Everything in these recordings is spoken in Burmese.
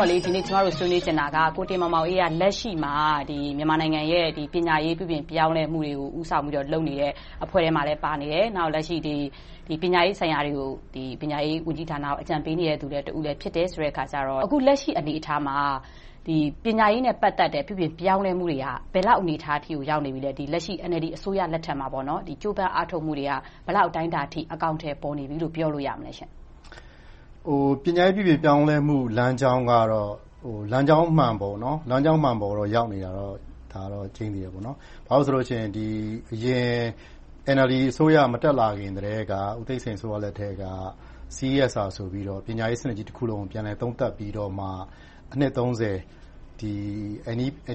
တော့ ဒီနေ့ ကျမတို့ ဆွေးနွေးချင်တာက ကိုတင်မောင်မောင်အေးက လက်ရှိမှာ မြန်မာနိုင်ငံရဲ့ ပညာရေး ပြုပြင်ပြောင်းလဲမှုတွေကို ဦးဆောင်ပြီးတော့ လုပ်နေတဲ့ အဖွဲ့ထဲမှာလည်း ပါနေတယ်။နောက် လက်ရှိ ပညာရေးဆိုင်ရာတွေကို ပညာရေးဝန်ကြီးဌာနကို အကြံပေးနေတဲ့သူလည်းတဦးလည်းဖြစ်တယ်ဆိုတဲ့အခါကြတော့ အခုလက်ရှိ အနေအထားမှာ ပညာရေးနဲ့ ပတ်သက်တဲ့ ပြုပြင်ပြောင်းလဲမှုတွေက ဘယ်လောက် အနေအထားအထိကို ရောက်နေပြီလဲ။လက်ရှိ NLD အစိုးရလက်ထက်မှာ ကြိုးပမ်းအားထုတ်မှုတွေက ဘယ်လောက် အတိုင်းအတာအထိ အကောင်အထည် ပေါ်နေပြီလို့ ပြောလို့ရမလဲရှင့်။ ပညာရေးပြုပြင်ပြောင်းလဲမှုလမ်းကြောင်းကတော့လမ်းကြောင်းမှန်ပေါ်ကိုရောက်နေတာတော့ကျိန်းသေတယ်။ဘာဖြစ်လို့လဲဆိုတော့အရင် NLD အစိုးရမတက်လာခင်ကတည်းကဦးသိန်းစိန်အစိုးရလက်ထက်က CSR ဆိုပြီးတော့ပညာရေးစနစ်ကြီးတခုလုံးကိုပြန်လည်သုံးသပ်ပြီးတော့မှအနှစ်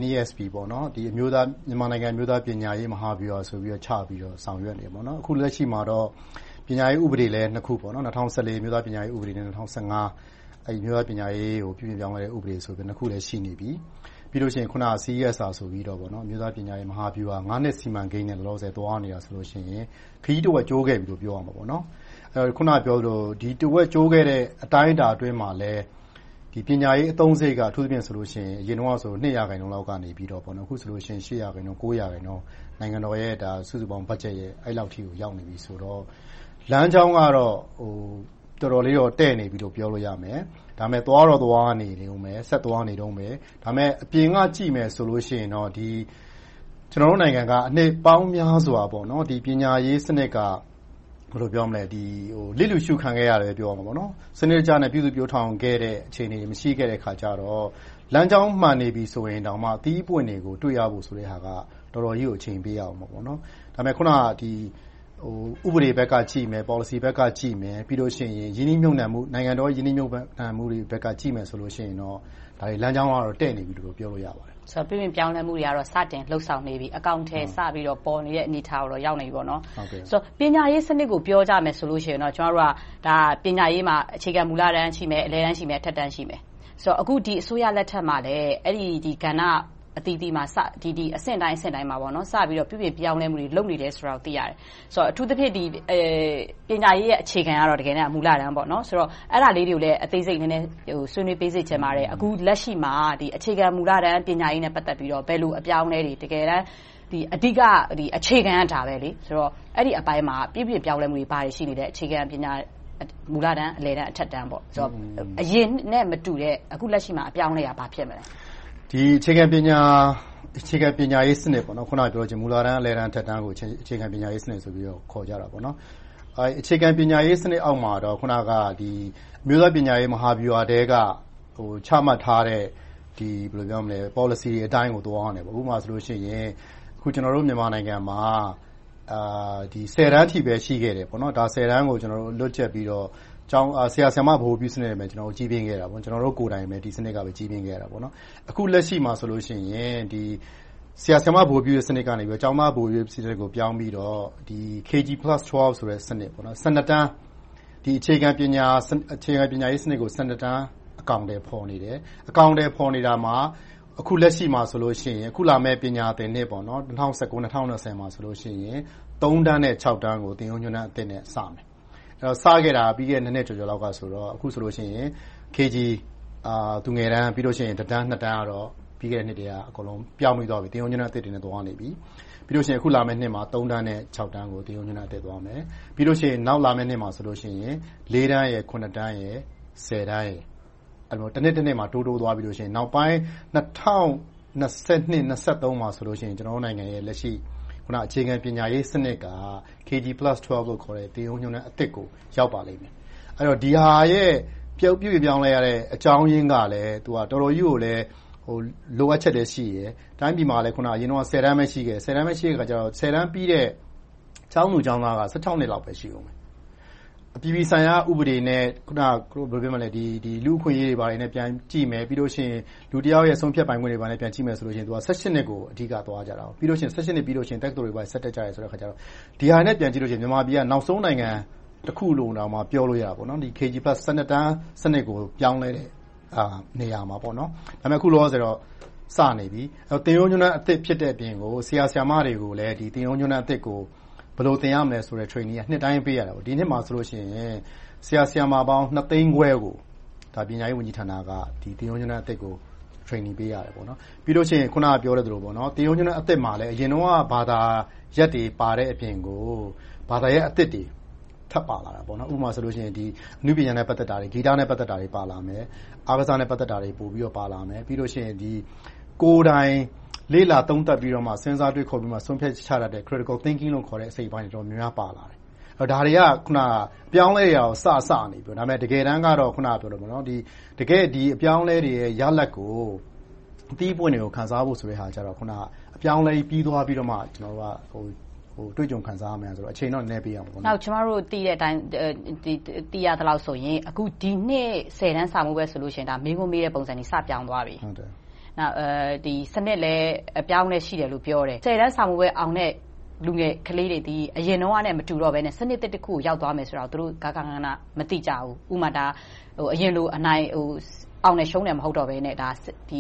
NESP မြန်မာနိုင်ငံအမျိုးသားပညာရေးမဟာဗျူဟာဆိုပြီးချပြီးတော့ဆောင်ရွက်နေတယ်။အခုလက်ရှိမှာတော့ ပညာရေးဥပဒေလည်းနှစ်ခု-၂၀၁၄အမျိုးသားပညာရေးဥပဒေနဲ့၂၀၁၅အမျိုးသားပညာရေးကိုပြုပြင်ပြောင်းလဲတဲ့ဥပဒေဆိုပြီးနှစ်ခုရှိနေပြီ။ပြီးတော့အခုန CSR ဆိုပြီးတော့အမျိုးသားပညာရေးမဟာဗျူဟာနှစ်စီမံကိန်းနဲ့လောလောဆယ်သွားနေတာဆိုရင်ခရီးတဝက်ကျိုးခဲ့ပြီလို့ပြောရမယ်။အခုနပြောသလိုဒီတဝက်ကျိုးခဲ့တဲ့အတိုင်းအတာအတွင်းမှာလဲပညာရေးအသုံးစရိတ်ကအထူးသဖြင့်ဆိုရင်အရင်တုန်းကဆိုရင်ရာခိုင်နှုန်းလောက်ကနေအခုဆိုရင်ရာခိုင်နှုန်းရာခိုင်နှုန်းနိုင်ငံတော်ရဲ့စုစုပေါင်းဘတ်ဂျက်ရဲ့အဲဒီလောက်အထိရောက်နေပြီဆိုတော့ လမ်းကြောင်းကတော့တော်တော်လေးတော့တည့်နေပြီလို့ပြောလို့ရမယ်။ဒါပေမဲ့သွားတော့သွားနေအုံးမယ်။ဆက်သွားနေတုန်းပဲ။ဒါပေမဲ့အပြင်ကကြည့်မယ်ဆိုရင်တော့ကျနော်တို့နိုင်ငံကနှစ်ပေါင်းများစွာပညာရေးစနစ်ကလစ်လျူရှုခံခဲ့ရတယ်လို့ပြောရမယ်။စနစ်တကျနဲ့ပြုစုပျိုထောင်ခဲ့တဲ့အခြေအနေတွေမရှိခဲ့တဲ့အခါကြတော့လမ်းကြောင်းမှန်နေပြီဆိုရင်တောင်မှအသီးအပွင့်တွေကိုတွေ့ရဖို့ကတော်တော်ကြီးကိုအချိန်ပေးရအုံးမယ်။ဒါပေမဲ့အခုန ဥပဒေဘက်ကကြည့်မယ်။ပေါ်လစီဘက်ကကြည့်မယ်။ပြီးတော့ နိုင်ငံတော်ရင်းနှီးမြုပ်နံှမှုတွေဘက်က ကြည့်မယ်ဆိုရင်တော့လမ်းကြောင်းကတော့ တည့်နေပြီလို့ ပြောလို့ရပါတယ်။ပြုပြင်ပြောင်းလဲမှုတွေကတော့ စတင်လုပ်ဆောင်နေပြီ။အကောင်အထည် စပြီးတော့ ပေါ်နေတဲ့ အနေအထားကိုရောက်နေပြီပေါ့။ပညာရေးစနစ်ကို ပြောကြမယ်ဆိုရင်တော့ ကျမတို့က ပညာရေးမှာ အခြေခံမူလတန်း ရှိမယ်။အလယ်တန်း၊အထက်တန်း ရှိမယ်။အခု ဒီအစိုးရလက်ထက်မှာလဲအဲဒီကဏ္ဍ အသီးသီးမှာ အဆင့်တိုင်းအဆင့်တိုင်းမှာ စပြီးတော့ ပြုပြင်ပြောင်းလဲမှုတွေ လုပ်နေတယ်ဆိုတာကို သိရတယ်။အထူးသဖြင့် ပညာရေးရဲ့ အခြေခံကတော့ မူလတန်း။အဲဒါလေးတွေကိုလည်း အသေးစိတ်နည်းနည်းဆွေးနွေးပေးစေချင်ပါတယ်။အခုလက်ရှိမှာ အခြေခံမူလတန်း ပညာရေးနဲ့ ပတ်သက်ပြီးတော့ ဘယ်လိုအပြောင်းအလဲတွေ တကယ်တမ်း အဓိက အခြေခံက ဒါပဲလေ။အဲဒီအပိုင်းမှာ ပြုပြင်ပြောင်းလဲမှုတွေ ဘာတွေရှိနေလဲ။အခြေခံပညာ မူလတန်း၊အလယ်တန်း၊အထက်တန်း-အရင်နဲ့မတူတဲ့ အခုလက်ရှိမှာ အပြောင်းအလဲက ဘာဖြစ်မလဲ။ အခြေခံပညာရေးစနစ်-အခုနပြောတဲ့မူလတန်း၊အလယ်တန်း၊အထက်တန်းကိုအခြေခံပညာရေးစနစ်ဆိုပြီးခေါ်ကြတယ်။အခြေခံပညာရေးစနစ်အောက်မှာတော့အခုနကအမျိုးသားပညာရေးမဟာဗျူဟာထဲကချမှတ်ထားတဲ့ပေါ်လစီတွေအတိုင်းကိုသွားနေတယ်။ဥပမာဆိုရင်အခုကျနော်တို့မြန်မာနိုင်ငံမှာဆယ်တန်းအထိပဲရှိခဲ့တယ်။ဆယ်တန်းကိုလွတ်ချက်ပြီးတော့ ဆရာ၊ဆရာမ ဗဟိုပြုစနစ်နဲ့ကြီးပြင်းခဲ့တယ်။ကျနော်တို့ကိုယ်တိုင်ပဲ ဒီစနစ်နဲ့ကြီးပြင်းခဲ့တယ်။အခုလက်ရှိမှာဆိုရင် ဆရာ၊ဆရာမ ဗဟိုပြုတဲ့စနစ်ကနေ ကျောင်းသားဗဟိုပြုစနစ်ကို ပြောင်းပြီးတော့ KG+12 ဆိုတဲ့ စနစ် တန်း အခြေခံပညာရေးစနစ်ကို တန်း အကောင်အထည် ဖော်နေတယ်။အကောင်အထည် ဖော်နေတာမှာ အခုလက်ရှိမှာဆိုရင် အခုလာမယ့် ပညာသင်နှစ်၂၀၁၉-၂၀၂၀မှာဆိုရင် တန်းနဲ့ တန်းကို သင်ရိုးညွှန်းတမ်းအသစ်နဲ့ စမယ်။ စခဲ့တာပြီးခဲ့တဲ့ နှစ်ကျော်ကျော်လောက်ကဆိုတော့ အခုဆိုရင် KG သူငယ်တန်း၊တန်းတန်းကတော့ ပြီးခဲ့တဲ့နှစ်ကတည်းကပြောင်းပြီသွားပြီ။သင်ရိုးညွှန်းတမ်းအသစ်တွေနဲ့ သွားနေပြီ။ပြီးတော့ အခုလာမယ့်နှစ်မှာ တန်းနဲ့ တန်းကို သင်ရိုးညွှန်းတမ်းအသစ်နဲ့သွားမယ်။ပြီးတော့ နောက်လာမယ့်နှစ်မှာဆိုရင် တန်း၊တန်း၊တန်း၊တန်းတနှစ်တနှစ်မှာ တိုးတိုးသွားပြီးတော့ နောက်ပိုင်း ၂၀၂၂-၂၃မှာဆိုရင် ကျနော်တို့နိုင်ငံရဲ့ လက်ရှိ အခြေခံပညာရေးစနစ်က KG+12 လို့ခေါ်တဲ့ သင်ရိုးညွှန်းတမ်းအသစ်ကို ရောက်ပါလိမ့်မယ်။ဒီဟာရဲ့ ပြုပြင်ပြောင်းလဲရတဲ့ အကြောင်းရင်းကလဲ တော်တော်ကြီးကိုလိုအပ်ချက်လည်း ရှိတယ်။တိုင်းပြည်မှာလည်းအရင်တုန်းကဆယ်တန်းပဲ ရှိခဲ့တယ်။ဆယ် တန်း ပြီးတဲ့ ကျောင်းသူကျောင်းသားက နှစ်လောက်ပဲ ရှိအုံးမယ်။ အပြည်ပြည်ဆိုင်ရာ ဥပဒေနဲ့ လူ့အခွင့်အရေးတွေနဲ့ ပြန်ကြည့်မယ်။ပြီးတော့ လူတယောက်ရဲ့ ဆုံးဖြတ်ပိုင်ခွင့်တွေကို ပြန်ကြည့်မယ်ဆိုရင် နှစ်ကို အဓိကသွားကြတယ်။ပြီးတော့ နှစ်ပြီးတော့တက္ကသိုလ်တွေ ဆက်တက်ကြတယ်ဆိုတော့ ဒီဟာတွေနဲ့ ပြန်ကြည့်ရင် မြန်မာပြည်က နောက်ဆုံးနိုင်ငံတခုလို့တောင် ပြောလို့ရတယ်။ KG+ တန်းစနစ်ကို ပြောင်းလဲတဲ့နေရာမှာ။ဒါပေမဲ့ အခုလောလောဆယ်တော့ စနေပြီ။သင်ရိုးညွှန်းတမ်းအသစ် ဖြစ်တဲ့အပြင်ကို ဆရာ၊ဆရာမတွေကိုလည်း သင်ရိုးညွှန်းတမ်းအသစ်ကို ဘယ်လိုသင်ရမလဲဆိုတဲ့ Training ကနှစ်တိုင်းပေးရတယ်။ဒီနှစ်မှာဆိုရင်ဆရာ၊ဆရာမပေါင်းနှစ်သိန်းခွဲကိုပညာရေးဝန်ကြီးဌာနကသင်ရိုးညွှန်းတမ်းအသစ်ကို Training ပေးရတယ်။ပြီးတော့အခုနပြောခဲ့သလိုသင်ရိုးညွှန်းတမ်းအသစ်မှာလည်းအရင်တုန်းကဘာသာရပ်တွေပါတဲ့အပြင်ကိုဘာသာရပ်အသစ်တွေထပ်ပါလာတယ်။ဥပမာအနုပညာနဲ့ပတ်သက်တာတွေ၊ဂီတနဲ့ပတ်သက်တာတွေပါလာမယ်။အားကစားနဲ့ပတ်သက်တာတွေပိုပြီးတော့ပါလာမယ်။ပြီးတော့ကိုယ်တိုင် လေ့လာသုံးသပ်ပြီးတော့စဉ်းစားတွေးခေါ်ပြီးမှ ဆုံးဖြတ်ချတတ်တဲ့ Critical Thinking အစိတ်အပိုင်းတွေ တော်တော်များများ ပါလာတယ်။ဒါတွေက အပြောင်းအလဲတွေက စစနေပြီ။တကယ်တမ်းတော့ တကယ့်အပြောင်းအလဲတွေရဲ့ ရလဒ်ကို အသီးအပွင့်တွေကို ခံစားဖို့ဆိုတာကြတော့ အပြောင်းအလဲကြီး ပြီသွားပြီးတော့မှ ကျနော်တို့က တွေ့ကြုံခံစားရမယ်ဆိုတော့ အချိန်တော့ နည်းနည်းပေးရမယ်။နောက် ကျမတို့ သိရသလောက်ဆိုရင်ဒီနှစ် တန်းစာမေးပွဲဆိုရင် မေးခွန်းမေးတဲ့ပုံစံတွေ စပြောင်းသွားပြီ။ စနစ်လည်း အပြောင်းအလဲ ရှိတယ်လို့ ပြောတယ်။တန်းစာမေးပွဲအောင်တဲ့ လူငယ်ကလေးတွေသည် အရင်တုန်းကနဲ့ မတူတော့ဘဲနဲ့ စနစ်သစ်တခုကို ရောက်သွားမယ်ဆိုတာကို သူတို့ ဂဃနဏ မသိကြဘူး။ဥပမာ အရင်လိုအောင် တယ်ရှုံးတယ်မဟုတ်တော့ဘဲနဲ့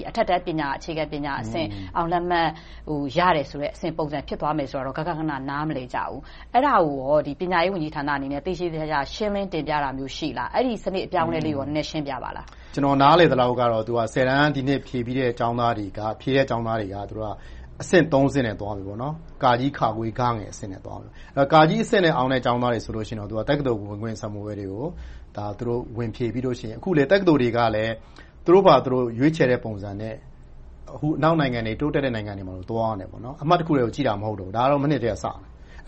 အထက်တန်းပညာအခြေခံပညာအဆင့်အောင်လက်မှတ်ရတယ်ဆိုတဲ့ပုံစံဖြစ်သွားမယ်ဆိုတာကိုဂဃနဏနားမလည်ကြဘူး။အဲဒါကိုပညာရေးဝန်ကြီးဌာနအနေနဲ့သေသေချာချာရှင်းလင်းတင်ပြတာမျိုးရှိလား။အဲဒီစနစ်အပြောင်းအလဲလေးကိုနည်းနည်းရှင်းပြပါလား။ကျနော်နားလည်သလောက်တော့တန်းဒီနှစ်ဖြေပြီးတဲ့ကျောင်းသားတွေကအဆင့်ဆင့်နဲ့သွားပြီ။ခ၊ဂအဆင့်နဲ့သွားပြီ။အဆင့်နဲ့အောင်တဲ့ကျောင်းသားတွေဆိုရင်တော့တက္ကသိုလ်ဝင်ခွင့်စာမေးပွဲတွေကို ဝင်ဖြေပြီးတော့အခုလဲတက္ကသိုလ်တွေကလည်းသူတို့ဘာသာသူတို့ရွေးချယ်တဲ့ပုံစံနဲ့အနောက်နိုင်ငံတွေ၊တိုးတက်တဲ့နိုင်ငံတွေမှာလိုသွားနေတယ်။အမှတ်တခုတည်းကိုကြည့်တာမဟုတ်တော့ဘူး။ဒါကတော့မနှစ်ကတည်းကစတယ်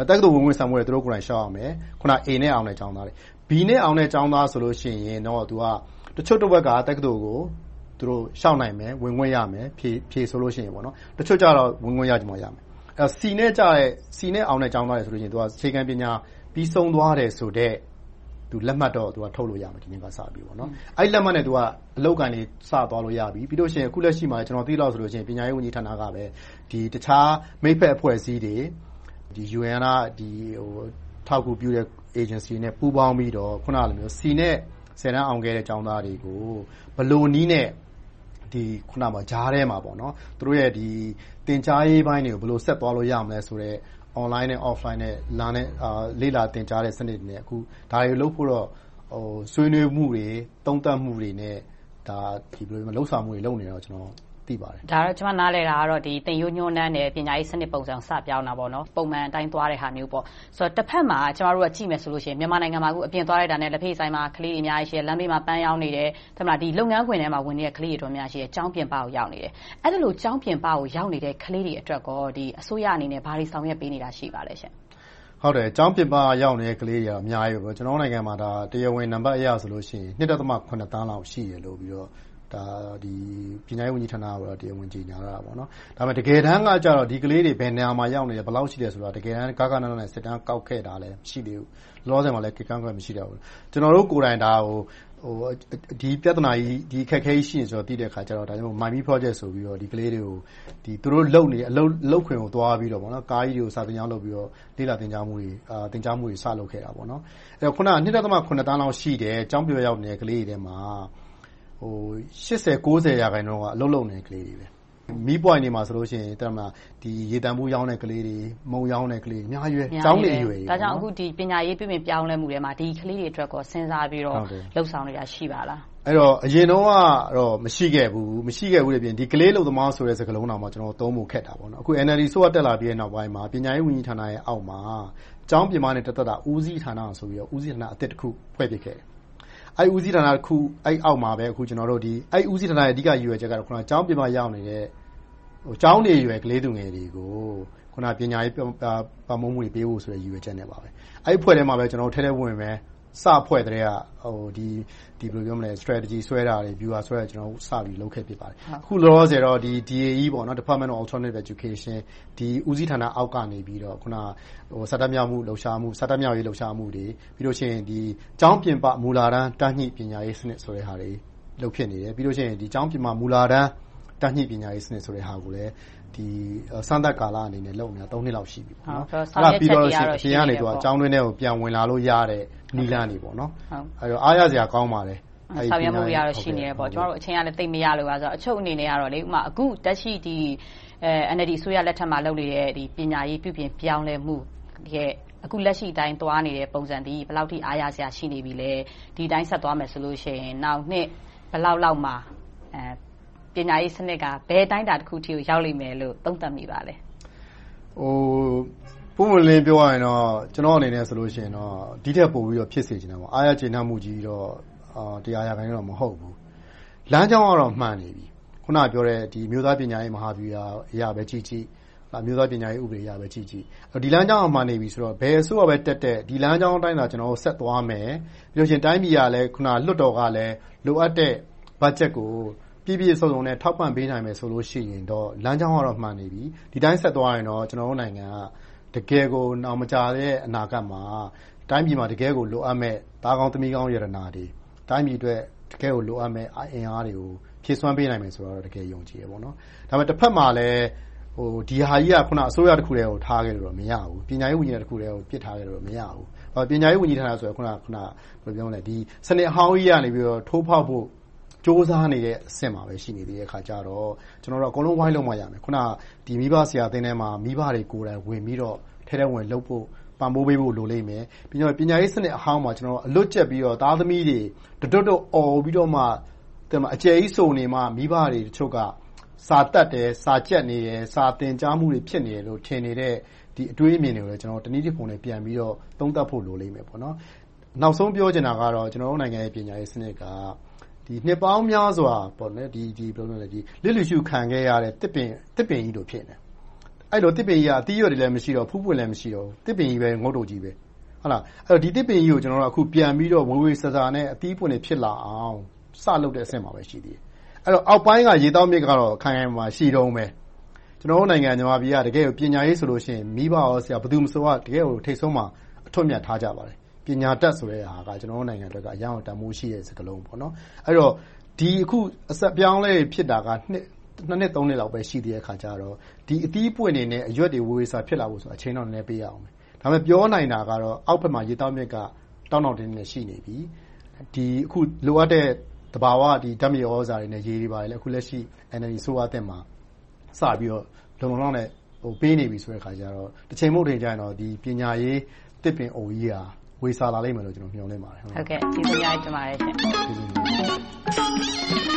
။တက္ကသိုလ်ဝင်ခွင့်စာမေးပွဲကိုသူတို့ကိုယ်တိုင်လျှောက်ရမယ်။အခုန A နဲ့အောင်တဲ့ကျောင်းသားတွေ။ B နဲ့အောင်တဲ့ကျောင်းသားဆိုရင်တော့တချို့တဝက်ကတက္ကသိုလ်ကိုလျှောက်နိုင်မယ်။ဝင်ခွင့်ရမယ်။ဖြေဆိုလို့ရှိရင်။တချို့ကြတော့ဝင်ခွင့်ရချင်မှရမယ်။ C နဲ့အောင်တဲ့ကျောင်းသားတွေဆိုရင်အခြေခံပညာပြီးဆုံးသွားတယ်ဆိုတဲ့ လက်မှတ်တော့ထုတ်လို့ရမယ်။ဒီနှစ်ကစပြီးတော့။အဲဒီလက်မှတ်နဲ့အလုပ်အကိုင်တွေစသွားလို့ရပြီ။ပြီးတော့အခုလက်ရှိမှာကျနော်သိသလောက်ဆိုရင်ပညာရေးဝန်ကြီးဌာနကတခြားမိတ်ဖက်အဖွဲ့အစည်းတွေ၊ UN ကအထောက်အကူပြုတဲ့ Agency တွေနဲ့ပူးပေါင်းပြီးတော့အခုနလို C နဲ့တန်းအောင်ခဲ့တဲ့ကျောင်းသားတွေကိုဘယ်လိုနည်းနဲ့ကြားထဲမှာသူတို့ရဲ့သင်ကြားရေးပိုင်းတွေကိုဘယ်လိုဆက်သွားလို့ရမလဲဆိုတဲ့ Online နဲ့ Offline လေ့လာသင်ကြားတဲ့စနစ်တွေနဲ့ဒါတွေလုပ်ဖို့တော့ဆွေးနွေးမှုတွေ၊သုံးသပ်မှုတွေနဲ့လုပ်ဆောင်မှုတွေလုပ်နေတယ်လို့ကျနော် သိပါတယ်။ဒါကတော့ ကျမ နားလည်တာကတော့ သင်ရိုးညွှန်းတမ်းနဲ့ ပညာရေးစနစ်ပုံစံစပြောင်းတာပေါ့။ပုံမှန်အတိုင်း သွားတဲ့ဟာမျိုး။တဘက်မှာ ကျမတို့ကြည့်မယ်ဆိုရင် မြန်မာနိုင်ငံမှာ အပြင်သွားလိုက်တာနဲ့ လက်ဖေးဆိုင်မှာ ကလေးတွေ အများကြီးရှိတယ်။လမ်းဘေးမှာ ပန်းရောင်းနေတယ်။လုပ်ငန်းခွင်ထဲမှာ ဝင်နေတဲ့ ကလေးတွေတော်တော်များများ ရှိတယ်။ကျောင်းပြင်ပကို ရောက်နေတယ်။အဲဒီလို ကျောင်းပြင်ပကို ရောက်နေတဲ့ ကလေးတွေအတွက်ကောအစိုးရအနေနဲ့ ဘာတွေဆောင်ရွက်ပေးနေတာ ရှိပါလဲ။ကျောင်းပြင်ပရောက်နေတဲ့ ကလေးတွေကအများကြီး။ကျနော်တို့နိုင်ငံမှာ တရားဝင်နံပတ်အရဆိုရင် သန်းလောက် ရှိတယ်လို့ ပညာရေးဝန်ကြီးဌာနကတရားဝင်ကြေညာထားတယ်။ဒါပေမဲ့တကယ်တမ်းကြတော့ဒီကလေးတွေဘယ်နေရာမှာရောက်နေတယ်။ဘယ်လောက်ရှိတယ်ဆိုတာကိုတကယ်တမ်းဂဃနဏစစ်တမ်းကောက်ခဲ့တာမရှိသေးဘူး။လောလောဆယ်မှာလဲမရှိသေးဘူး။ကျနော်တို့ကိုယ်တိုင်ဒီပြဿနာကြီး၊ဒီအခက်အခဲကြီးရှိတယ်ဆိုတာကိုသိတဲ့အခါကြတော့ Mybii Project ဆိုပြီးတော့ဒီကလေးတွေကိုသူတို့လုပ်နေတဲ့အလုပ်ခွင်ကိုသွားပြီးတော့ကားကြီးတွေကိုစာသင်ကျောင်းလုပ်ပြီးတော့လေ့လာသင်ကြားမှုတွေစလုပ်ခဲ့တယ်။အခုနသန်းလောက်ရှိတဲ့ကျောင်းပြင်ပရောက်နေတဲ့ကလေးတွေထဲမှာ ရာခိုင်နှုန်းက အလုပ်လုပ်နေတဲ့ ကလေးတွေ။မီးပွိုင့်တွေမှာဆိုရင် ရေသန့်ဘူးရောင်းတဲ့ ကလေးတွေ၊မုန့်ရောင်းတဲ့ ကလေးတွေ အများကြီး။ကျောင်းနေအရွယ်တွေ။ဒါကြောင့်ပညာရေး ပြုပြင်ပြောင်းလဲမှုထဲမှာ ဒီကလေးတွေအတွက် စဉ်းစားပြီးတော့ လုပ်ဆောင်နေတာ ရှိပါလား။အရင်တုန်းကတော့ မရှိခဲ့ဘူး။မရှိခဲ့ဘူးအပြင် ကလေးအလုပ်သမားဆိုတဲ့ စကားလုံးတောင် သုံးဖို့ခက်တာ။အခု NLD အစိုးရ တက်လာပြီးနောက်ပိုင်းမှာ ပညာရေးဝန်ကြီးဌာနအောက်မှာ ကျောင်းပြင်ပနဲ့သက်ဆိုင်တာဦးစီးဌာနဆိုပြီးတော့ဦးစီးဌာနအသစ်တခု ဖွဲ့ဖြစ်ခဲ့တယ်။ အဲဒီဦးစီးဌာနအောက်မှာပဲအဲဒီဦးစီးဌာနရဲ့အဓိကရည်ရွယ်ချက်ကကျောင်းပြင်ပရောက်နေတဲ့ကျောင်းနေအရွယ်ကလေးသူငယ်တွေကိုပညာရေးပံ့ပိုးမှုတွေပေးဖို့ဆိုတဲ့ရည်ရွယ်ချက်နဲ့ပါ။အဲဒီအဖွဲ့ထဲမှာပဲကျနော်တို့ထဲထဲဝင်ဝင် စဖွဲ့ကတည်းက Strategy ဆွဲတာတွေ၊ဗျူဟာဆွဲတာတွေ စပြီးလုပ်ခဲ့ဖြစ်ပါတယ်။အခုလောလောဆယ်တော့ DAE Department of Alternative Education ဦးစီးဌာနအောက်ကနေ စာတတ်မြောက်ရေးလှုပ်ရှားမှုတွေ၊ပြီးတော့ကျောင်းပြင်ပ မူလတန်းတန်းညှိပညာရေးစနစ်တွေ လုပ်ဖြစ်နေတယ်။ပြီးတော့ ကျောင်းပြင်ပ မူလတန်းတန်းညှိပညာရေးစနစ်ကိုလည်း စမ်းသပ်ကာလအနေနဲ့လုပ်နေတာနှစ်လောက်ရှိပြီ။အဲဒါပြီးတော့အပြင်ကနေကျောင်းတွင်းထဲကိုပြန်ဝင်လာလို့ရတဲ့နည်းလမ်းတွေ။အားရစရာကောင်းပါတယ်။ဆောင်ရွက်မှုတွေကတော့ရှိနေတယ်။ကျမတို့အချိန်ကလည်းသိပ်မရလို့ပါ။အချုပ်အနေနဲ့အခုလက်ရှိ NLD အစိုးရလက်ထက်မှာလုပ်နေတဲ့ပညာရေးပြုပြင်ပြောင်းလဲမှုရဲ့အခုလက်ရှိအတိုင်းသွားနေတဲ့ပုံစံသည်ဘယ်လောက်အထိအားရစရာရှိနေပြီလဲ။ဒီအတိုင်းဆက်သွားမယ်ဆိုရင်နောင်နှစ်ဘယ်လောက်လောက်မှာ ပညာရေးစနစ်ကဘယ်အတိုင်းအတာတစ်ခုအထိကိုရောက်လိမ့်မယ်လို့သုံးသပ်မိပါလဲ။ပွင့်ပွင့်လင်းလင်းပြောရရင်တော့ကျနော့်အနေနဲ့ဆိုရင်တော့ဒီထက်ပိုပြီးတော့ဖြစ်စေချင်တယ်။အားရကျေနပ်မှုကြီးတော့တရားရာခိုင်နှုန်းတော့မဟုတ်ဘူး။လမ်းကြောင်းကတော့မှန်နေပြီ။အခုနပြောတဲ့အမျိုးသားပညာရေးမဟာဗျူဟာအရပဲကြည့်ကြည့်။အမျိုးသားပညာရေးဥပဒေအရပဲကြည့်ကြည့်။ဒီလမ်းကြောင်းကမှန်နေပြီဆိုတော့ဘယ်အစိုးရပဲတက်တက်ဒီလမ်းကြောင်းအတိုင်းသာကျနော်တို့ဆက်သွားမယ်။ပြီးတော့တိုင်းပြည်ကလည်းလွှတ်တော်ကလည်းလိုအပ်တဲ့ဘတ်ဂျက်ကို ပြည့်ပြည့်စုံစုံနဲ့ထောက်ပံ့ပေးနိုင်မယ်ဆိုရင်တော့လမ်းကြောင်းကတော့မှန်နေပြီ။ဒီအတိုင်းဆက်သွားရင်တော့ကျနော်တို့နိုင်ငံကတကယ်ကိုနောင်မကြာတဲ့အနာဂတ်မှာတိုင်းပြည်မှာတကယ့်ကိုလိုအပ်မယ့်သားကောင်းသမီးကောင်းရတနာတွေ၊တိုင်းပြည်အတွက်တကယ့်ကိုလိုအပ်မယ့်အင်အားတွေကိုဖြည့်စွမ်းပေးနိုင်မယ်ဆိုတာကိုတကယ်ယုံကြည်တယ်။ဒါပေမဲ့တဘက်မှာလဲဒီဟာကြီးကအစိုးရတခုတည်းကိုထားခဲ့လို့တော့မရဘူး။ပညာရေးဝန်ကြီးဌာနတခုတည်းကိုပစ်ထားခဲ့လို့တော့မရဘူး။ပညာရေးဝန်ကြီးဌာနဆိုတာစနစ်အဟောင်းကြီးကနေထိုးဖောက်ဖို့ ကြိုးစားနေတဲ့အဆင့်မှာပဲရှိနေသေးတဲ့အခါကြတော့ကျနော်တို့အကုန်လုံးဝိုင်းလုပ်မှရမယ်။အခုနမိဘဆရာအသင်းထဲမှာမိဘတွေကိုယ်တိုင်ဝင်ပြီးတော့ထဲထဲဝင်လုပ်ဖို့ပံ့ပိုးပေးဖို့လိုလိမ့်မယ်။ပြီးတော့ပညာရေးစနစ်အဟောင်းမှာအလွတ်ကျက်ပြီးတော့သားသမီးတွေတတွတ်တွတ်အော်ပြီးတော့မှအကျယ်ကြီးဆိုနေမှမိဘတွေတချို့ကစာတတ်တယ်၊စာကျက်နေတယ်၊စာသင်ကြားမှုတွေဖြစ်နေတယ်လို့ထင်နေတဲ့အတွေးအမြင်တွေကိုတနည်းတဖုံနဲ့ပြန်ပြီးတော့သုံးသပ်ဖို့လိုလိမ့်မယ်။နောက်ဆုံးပြောချင်တာကတော့ကျနော်တို့နိုင်ငံရဲ့ပညာရေးစနစ်က နှစ်ပေါင်းများစွာလစ်လျူရှုခံခဲ့ရတဲ့ သစ်ပင်ကြီးလို ဖြစ်နေတယ်။အဲဒီလို သစ်ပင်ကြီးကအသီးအရွက်တွေလည်း မရှိတော့ဘူး။ဖူးပွင့်လည်း မရှိတော့ဘူး။သစ်ပင်ကြီးပဲ ငုတ်တုတ်ကြီးပဲ။ဒီသစ်ပင်ကြီးကိုအခုပြန်ပြီးတော့ ဝေဝေဆာဆာနဲ့ အသီးအပွင့်တွေ ဖြစ်လာအောင် စလုပ်တဲ့အဆင့်မှာပဲ ရှိသေးတယ်။အဲဒီတော့ အောက်ပိုင်းက ရေသောက်မြစ်ကတော့ ခိုင်ခိုင်မာမာ ရှိတုန်းပဲ။ကျနော်တို့နိုင်ငံ မြန်မာပြည်ကတကယ့်ကိုပညာရေးဆိုရင် မိဘ၊ဆရာ ဘယ်သူမဆိုတကယ့်ကို ထိပ်ဆုံးမှာ အထွဋ်အမြတ်ထားကြပါတယ် ပညာတတ်ဆိုတဲ့ဟာကကျနော်တို့နိုင်ငံအတွက်အရမ်းကိုတန်းဖိုးရှိတဲ့စကားလုံး။အဲဒီတော့အခုအဆက်အပြောင်းအလဲတွေဖြစ်တာကနှစ်နှစ်လောက်ပဲရှိသေးတဲ့အခါကြတော့ဒီအသီးအပွင့်တွေနဲ့အရွက်တွေဝေဝေဆာဆာဖြစ်လာဖို့အချိန်တော့နည်းနည်းပေးရအုံးမယ်။ဒါပေမဲ့ပြောနိုင်တာကတော့အောက်ဘက်မှာရေသောက်မြစ်ကတောင့်တောင့်တင်းတင်းရှိနေပြီ။အခုလိုအပ်တဲ့သဘာဝဓါတ်မြေသြဇာတွေနဲ့ရေတွေလည်းအခုလက်ရှိ NLD အစိုးရသစ်မှာစပြီးတော့လုံလုံလောက်လောက်နဲ့ပေးနေပြီဆိုတဲ့အခါကြတော့တချိန်မဟုတ်တချိန်ကြရင်တော့ပညာရေးသစ်ပင်အိုကြီးက ဝေစာလာလိမ့်မယ်လို့ကျနော်မျှော်လင့်ပါတယ်။ဟုတ်ကဲ့ ကျေးဇူးအများကြီးတင်ပါတယ်ရှင်။